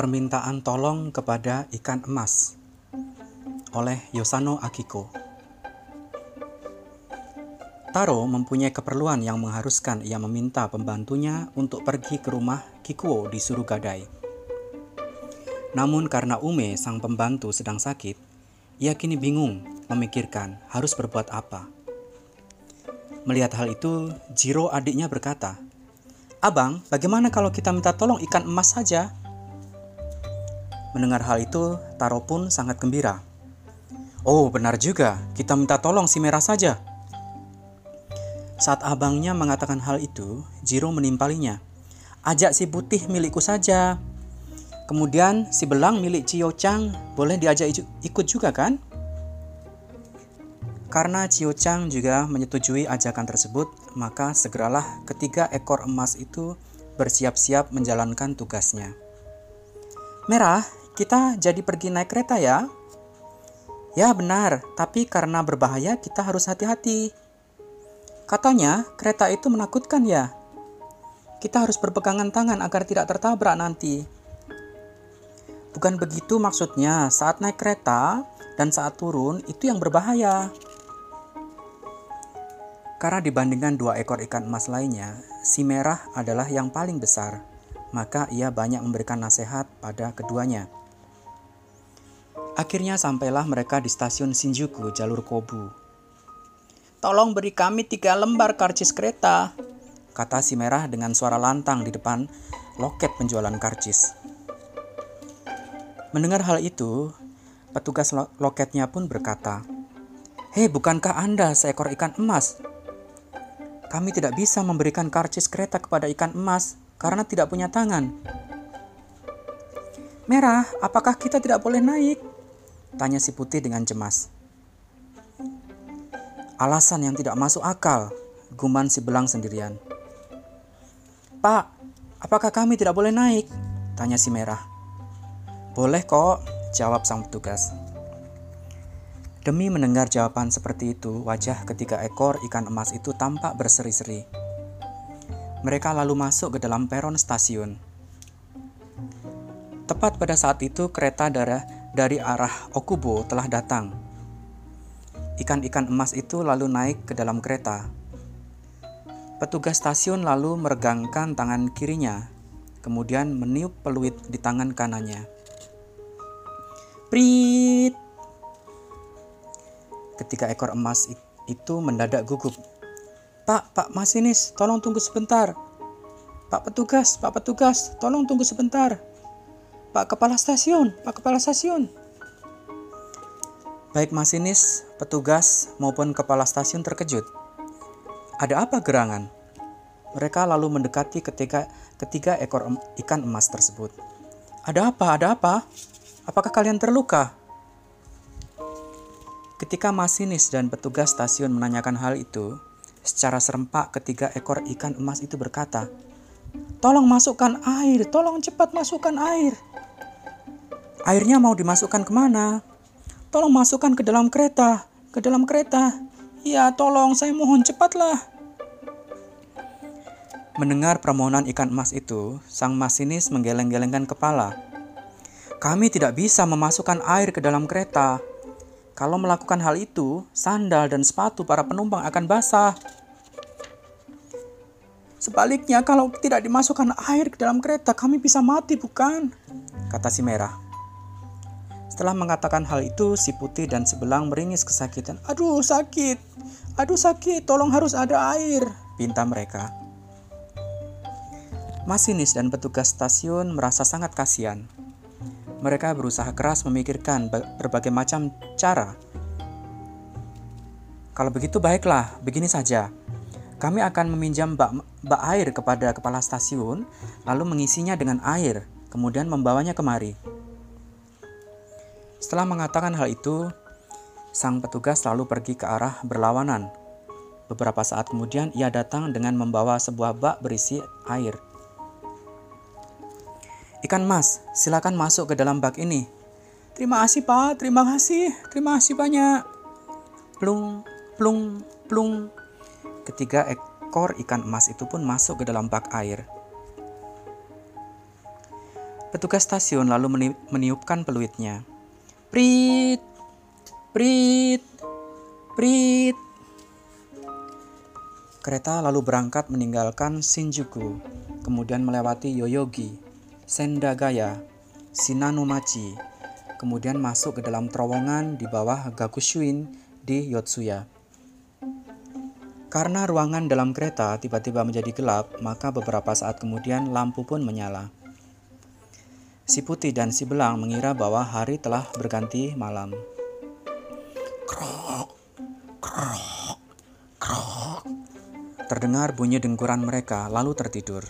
Permintaan tolong kepada ikan emas oleh Yosano Akiko. Taro mempunyai keperluan yang mengharuskan ia meminta pembantunya untuk pergi ke rumah Kikuo di Surugadai. Namun karena Ume, sang pembantu, sedang sakit, ia kini bingung memikirkan harus berbuat apa. Melihat hal itu, Jiro adiknya berkata, Abang, bagaimana kalau kita minta tolong ikan emas saja? Mendengar hal itu, Taro pun sangat gembira. Oh, benar juga. Kita minta tolong si merah saja. Saat abangnya mengatakan hal itu, Jiro menimpalinya. Ajak si putih milikku saja. Kemudian si belang milik Cio Chang boleh diajak ikut juga kan? Karena Cio Chang juga menyetujui ajakan tersebut, maka segeralah ketiga ekor emas itu bersiap-siap menjalankan tugasnya. Merah, kita jadi pergi naik kereta ya? Ya benar, tapi karena berbahaya kita harus hati-hati. Katanya kereta itu menakutkan ya. Kita harus berpegangan tangan agar tidak tertabrak nanti. Bukan begitu maksudnya, saat naik kereta dan saat turun itu yang berbahaya. Karena dibandingkan dua ekor ikan emas lainnya, si merah adalah yang paling besar, maka ia banyak memberikan nasihat pada keduanya. Akhirnya sampailah mereka di stasiun Shinjuku, jalur Kobu. Tolong beri kami tiga lembar karcis kereta, kata si merah dengan suara lantang di depan loket penjualan karcis. Mendengar hal itu, petugas loketnya pun berkata, Hei, bukankah Anda seekor ikan emas? Kami tidak bisa memberikan karcis kereta kepada ikan emas karena tidak punya tangan. Merah, apakah kita tidak boleh naik? Tanya si putih dengan cemas. Alasan yang tidak masuk akal, guman si belang sendirian. Pak, apakah kami tidak boleh naik? Tanya si merah. Boleh kok, jawab sang petugas. Demi mendengar jawaban seperti itu, wajah ketiga ekor ikan emas itu tampak berseri-seri. Mereka lalu masuk ke dalam peron stasiun. Tepat pada saat itu, kereta darah dari arah Okubo telah datang. Ikan-ikan emas itu lalu naik ke dalam kereta. Petugas stasiun lalu meregangkan tangan kirinya, kemudian meniup peluit di tangan kanannya. Prit! Ketika ekor emas itu mendadak gugup. Pak, Pak Masinis, tolong tunggu sebentar. Pak petugas, Pak petugas, tolong tunggu sebentar. Pak Kepala Stasiun, Pak Kepala Stasiun. Baik masinis, petugas, maupun kepala stasiun terkejut. Ada apa gerangan? Mereka lalu mendekati ketika ketiga ekor ikan emas tersebut. Ada apa? Ada apa? Apakah kalian terluka? Ketika masinis dan petugas stasiun menanyakan hal itu, secara serempak ketiga ekor ikan emas itu berkata, Tolong masukkan air, tolong cepat masukkan air. Airnya mau dimasukkan ke mana? Tolong masukkan ke dalam kereta, ke dalam kereta. Ya, tolong, saya mohon cepatlah. Mendengar permohonan ikan emas itu, sang masinis menggeleng-gelengkan kepala. Kami tidak bisa memasukkan air ke dalam kereta. Kalau melakukan hal itu, sandal dan sepatu para penumpang akan basah. Sebaliknya, kalau tidak dimasukkan air ke dalam kereta, kami bisa mati, bukan? Kata si merah. Setelah mengatakan hal itu, si putih dan sebelang meringis kesakitan. Aduh sakit, aduh sakit, tolong harus ada air, pinta mereka. Masinis dan petugas stasiun merasa sangat kasihan. Mereka berusaha keras memikirkan berbagai macam cara. Kalau begitu baiklah, begini saja. Kami akan meminjam bak, bak air kepada kepala stasiun, lalu mengisinya dengan air, kemudian membawanya kemari. Setelah mengatakan hal itu, sang petugas lalu pergi ke arah berlawanan. Beberapa saat kemudian ia datang dengan membawa sebuah bak berisi air. Ikan mas, silakan masuk ke dalam bak ini. Terima kasih pak, terima kasih, terima kasih banyak. Plung, plung, plung. Ketiga ekor ikan emas itu pun masuk ke dalam bak air. Petugas stasiun lalu meniupkan peluitnya. Prit, prit, prit. Kereta lalu berangkat meninggalkan Shinjuku, kemudian melewati Yoyogi, Sendagaya, Shinanomachi, kemudian masuk ke dalam terowongan di bawah Gakushuin di Yotsuya. Karena ruangan dalam kereta tiba-tiba menjadi gelap, maka beberapa saat kemudian lampu pun menyala. Si putih dan si belang mengira bahwa hari telah berganti malam. Krok, krok, krok. Terdengar bunyi dengkuran mereka, lalu tertidur.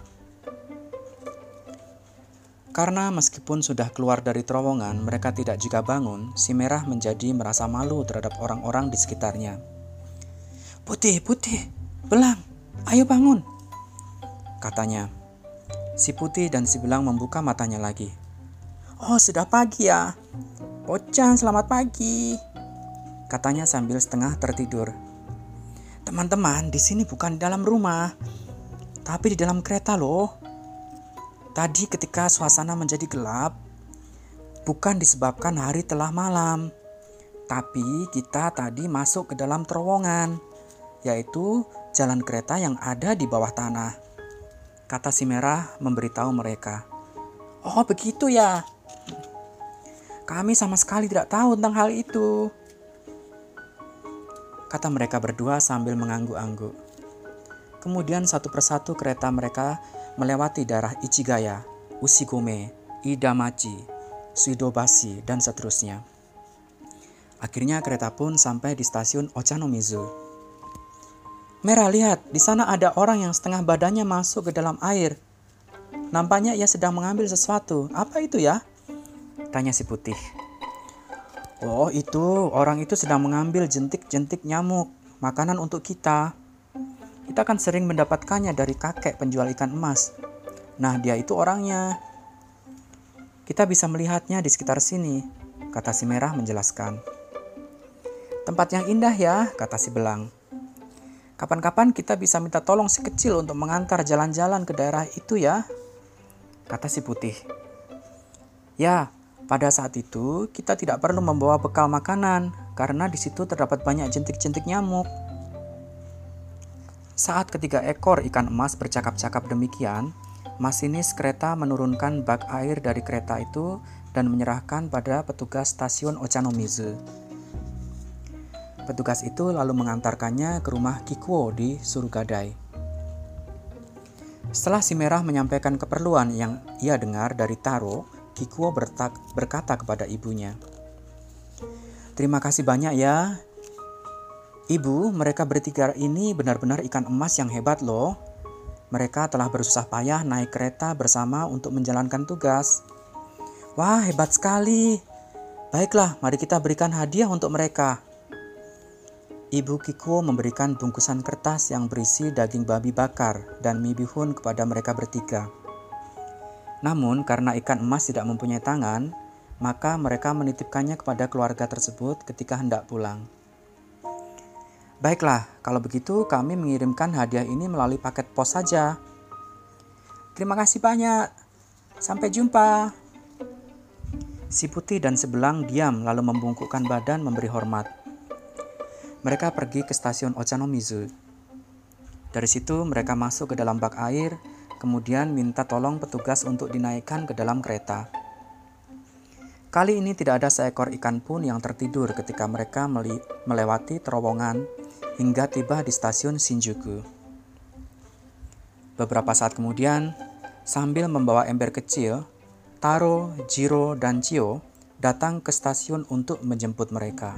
Karena meskipun sudah keluar dari terowongan, mereka tidak juga bangun, si merah menjadi merasa malu terhadap orang-orang di sekitarnya. Putih, putih, belang, ayo bangun, katanya. Si putih dan si belang membuka matanya lagi. Oh, sudah pagi ya. Pocan, selamat pagi. Katanya sambil setengah tertidur. Teman-teman, di sini bukan di dalam rumah, tapi di dalam kereta loh. Tadi ketika suasana menjadi gelap, bukan disebabkan hari telah malam, tapi kita tadi masuk ke dalam terowongan, yaitu jalan kereta yang ada di bawah tanah. Kata si merah memberitahu mereka. Oh begitu ya, kami sama sekali tidak tahu tentang hal itu. Kata mereka berdua sambil mengangguk-angguk. Kemudian satu persatu kereta mereka melewati daerah Ichigaya, Ushigome, Idamachi, Suidobashi, dan seterusnya. Akhirnya kereta pun sampai di stasiun Ochanomizu. Merah lihat, di sana ada orang yang setengah badannya masuk ke dalam air. Nampaknya ia sedang mengambil sesuatu. Apa itu ya? Tanya si putih. Oh itu, orang itu sedang mengambil jentik-jentik nyamuk, makanan untuk kita. Kita kan sering mendapatkannya dari kakek penjual ikan emas. Nah dia itu orangnya. Kita bisa melihatnya di sekitar sini, kata si merah menjelaskan. Tempat yang indah ya, kata si belang. Kapan-kapan kita bisa minta tolong si kecil untuk mengantar jalan-jalan ke daerah itu ya, kata si putih. Ya, pada saat itu, kita tidak perlu membawa bekal makanan karena di situ terdapat banyak jentik-jentik nyamuk. Saat ketiga ekor ikan emas bercakap-cakap demikian, masinis kereta menurunkan bak air dari kereta itu dan menyerahkan pada petugas stasiun Ochanomizu. Petugas itu lalu mengantarkannya ke rumah Kikuo di Surugadai. Setelah si merah menyampaikan keperluan yang ia dengar dari Taro, Kikuo berkata kepada ibunya, Terima kasih banyak ya. Ibu, mereka bertiga ini benar-benar ikan emas yang hebat loh. Mereka telah bersusah payah naik kereta bersama untuk menjalankan tugas. Wah, hebat sekali. Baiklah, mari kita berikan hadiah untuk mereka. Ibu Kikuo memberikan bungkusan kertas yang berisi daging babi bakar dan mie bihun kepada mereka bertiga. Namun, karena ikan emas tidak mempunyai tangan, maka mereka menitipkannya kepada keluarga tersebut ketika hendak pulang. Baiklah, kalau begitu kami mengirimkan hadiah ini melalui paket pos saja. Terima kasih banyak. Sampai jumpa. Si putih dan sebelang diam lalu membungkukkan badan memberi hormat. Mereka pergi ke stasiun Ochanomizu. Dari situ mereka masuk ke dalam bak air kemudian minta tolong petugas untuk dinaikkan ke dalam kereta. Kali ini tidak ada seekor ikan pun yang tertidur ketika mereka melewati terowongan hingga tiba di stasiun Shinjuku. Beberapa saat kemudian, sambil membawa ember kecil, Taro, Jiro, dan Chio datang ke stasiun untuk menjemput mereka.